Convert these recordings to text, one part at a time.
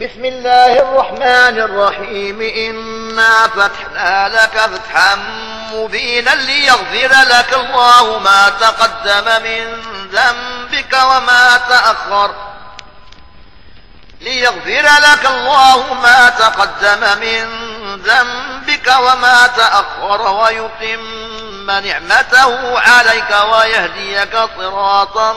بسم الله الرحمن الرحيم. إنا فتحنا لك فتحا مبينا ليغفر لك الله ما تقدم من ذنبك وما تأخر. ليغفر لك الله ما تقدم من ذنبك وما تأخر ويتم نعمته عليك ويهديك صراطا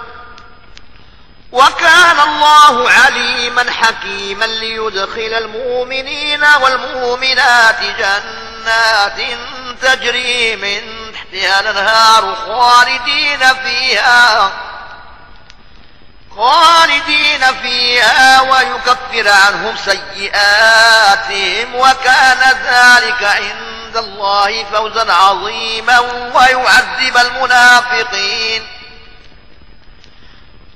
وكان الله عليما حكيما ليدخل المؤمنين والمؤمنات جنات تجري من تحتها الأنهار خالدين فيها خالدين فيها ويكفر عنهم سيئاتهم وكان ذلك عند الله فوزا عظيما ويعذب المنافقين.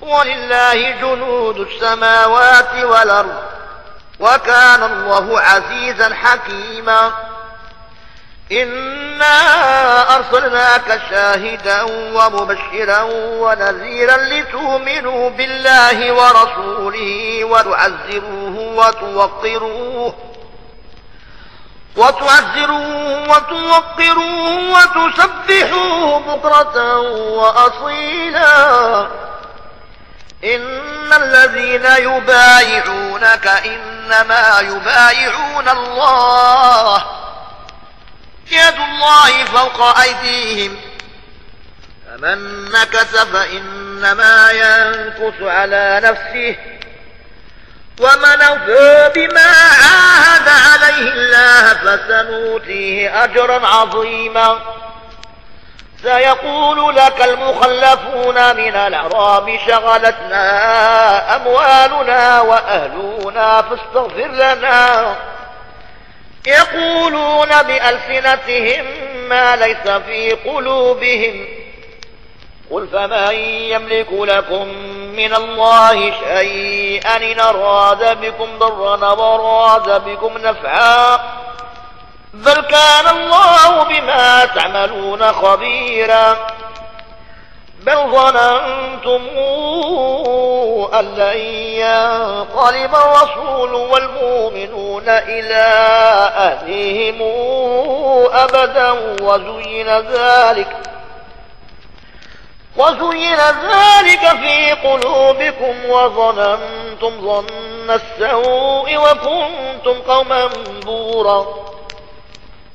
ولله جنود السماوات والأرض وكان الله عزيزا حكيما. إنا أرسلناك شاهدا ومبشرا ونذيرا لتؤمنوا بالله ورسوله وتعزروه وتوقروه وتعزروه وتوقروه وتسبحوه بكرة وأصيلا. إن الذين يبايعونك إنما يبايعون الله. يد الله فوق أيديهم. فمن نكس فإنما ينكس على نفسه. ومن أوفى بما عاهد عليه الله فسنوتيه أجرا عظيما. سيقول لك المخلفون من الأعراب شغلتنا أموالنا وأهلنا فاستغفر لنا. يقولون بألسنتهم ما ليس في قلوبهم. قل فمن يملك لكم من الله شيئا إن أراد بكم ضرا وأراد بكم نفعا بل كان الله بما تعملون خبيرا. بل ظننتم أن لن ينقلب الرسول والمؤمنون إلى أهلهم أبدا وزين ذلك وزين ذلك في قلوبكم وظننتم ظن السوء وكنتم قوما بورا.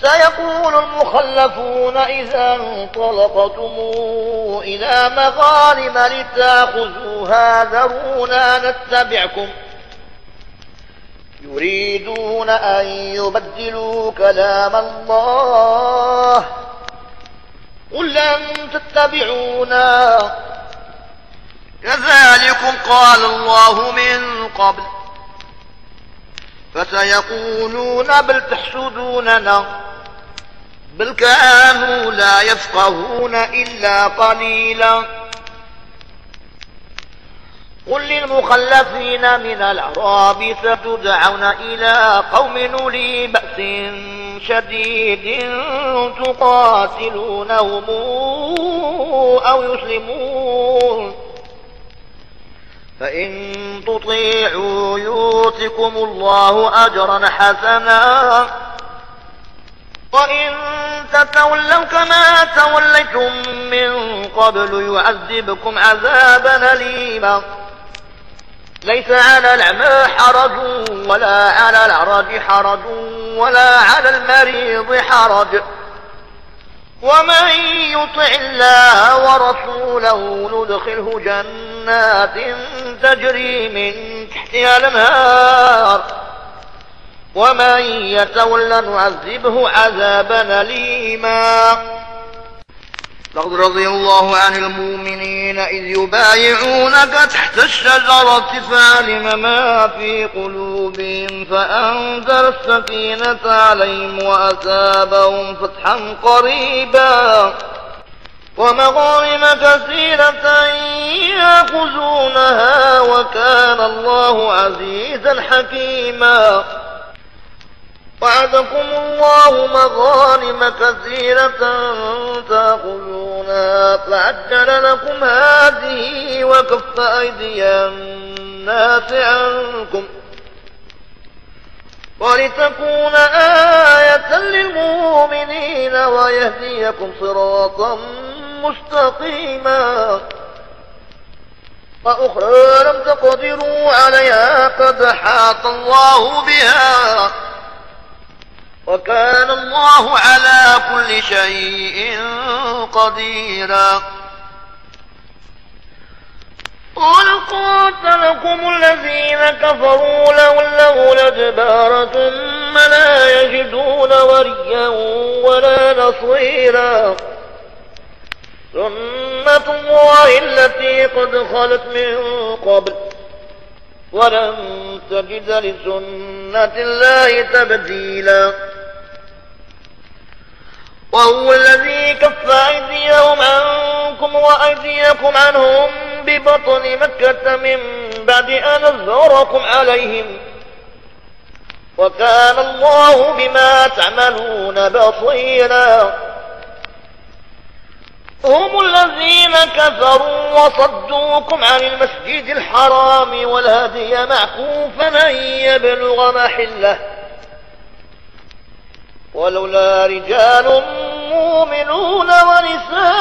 سيقول المخلفون إذا انطلقتم إلى مغانم لتأخذوها ذرونا نتبعكم. يريدون أن يبدلوا كلام الله. قل لن تتبعونا. كذلكم قال الله من قبل. فسيقولون بل تحسدوننا. بل كانوا لا يفقهون إلا قليلا. قل للمخلفين من الأعراب ستدعون إلى قوم نولي بأس شديد تقاتلونهم أو يسلمون. فإن تطيعوا يوتكم الله أجرا حسنا. وإن تتولوا كما توليتم من قبل يعذبكم عذابا أليما. ليس على الأعمى حرج ولا على الأعرج حرج ولا على المريض حرج. ومن يطع الله ورسوله ندخله جنات تجري من تحتها الأنهار. ومن يتولى نعذبه عذابا أليما. لقد رضي الله عن المؤمنين إذ يبايعونك تحت الشجرة فعلم ما في قلوبهم فأنزل السكينة عليهم وأثابهم فتحا قريبا. ومغانم كثيرة يأخذونها وكان الله عزيزا حكيما. وعدكم الله مغانم كثيرة تأخذونها فعجل لكم هذه وكف أيدي الناس عنكم ولتكون آية للمؤمنين ويهديكم صراطا مستقيما وأخرى لم تقدروا عليها قد حاط الله بها وكان الله على كل شيء قديرا. قل قاتلكم الذين كفروا لولوا الأدبار ثم لا يجدون وريا ولا نصيرا. سنة الله التي قد خلت من قبل. ولن تجد لسنة الله تبديلا. وهو الذي كف أيديهم عنكم وأيديكم عنهم ببطن مكة من بعد أن أظهركم عليهم. وكان الله بما تعملون بصيرا. هم الذين كفروا وصدوكم عن المسجد الحرام والهدي معكوفا أن يبلغ محله. ولولا رجال مؤمنون ونساء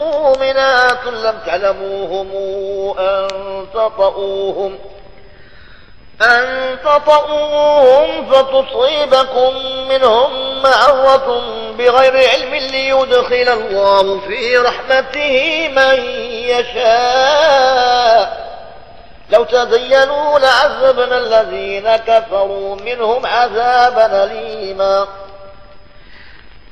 مؤمنات لم تعلموهم أن تطؤوهم أن تطؤوهم فتصيبكم منهم معرة بغير علم ليدخل الله في رحمته من يشاء. لو تزينوا لعذبنا الذين كفروا منهم عذابا أليما.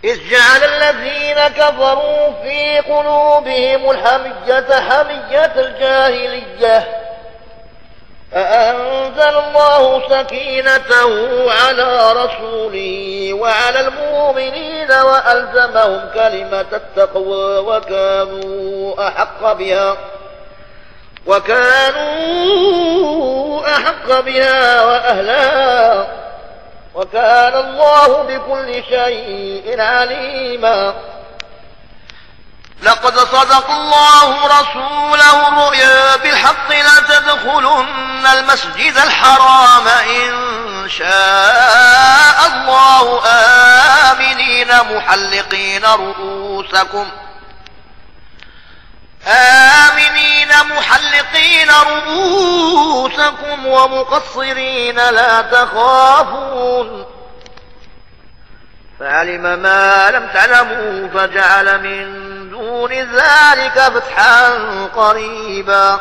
إذ جعل الذين كفروا في قلوبهم الحمية حمية الجاهلية. فأنزل الله سكينته على رسوله وعلى المؤمنين وألزمهم كلمة التقوى وكانوا أحق بها وكانوا أحق بها وأهلها. وكان الله بكل شيء عليما. لقد صدق الله رسوله الرؤيا بالحق لتدخلن المسجد الحرام إن شاء الله. آمنين محلقين رؤوسكم. آمنين محلقين رؤوسكم. ومقصرين لا تخافون. فعلم ما لم تعلموا فجعل من دون ذلك فتحا قريبا.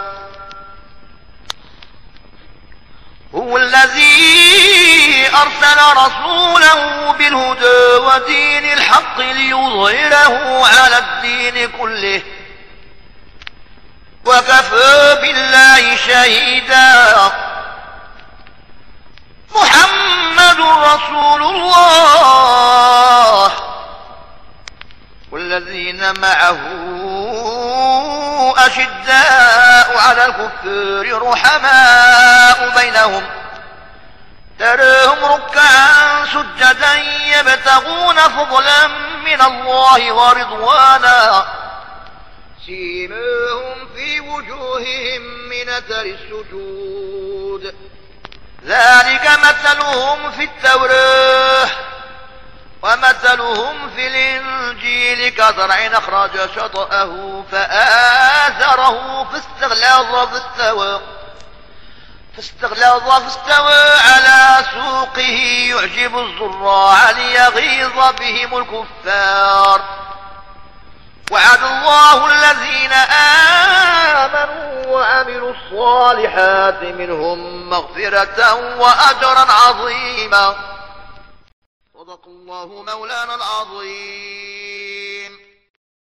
هو الذي أرسل رسوله بالهدى ودين الحق ليظهره على الدين كله. وكفى بالله شهيدا. محمد رسول الله. والذين معه أشداء على الكفر رحماء بينهم. تراهم ركعا سجدا يبتغون فضلا من الله ورضوانا. سيماهم في وجوههم من أثر السجود. ذلك مثلهم في التوراة ومثلهم في الإنجيل كزرع أخرج شطأه فآزره فاستغلظ فاستوى فاستغلظ فاستوى على سوقه يعجب الزراع ليغيظ بهم الكفار. وعد الله الذين آمنوا وعملوا الصالحات منهم مغفرة وأجرا عظيما. صدق الله مولانا العظيم.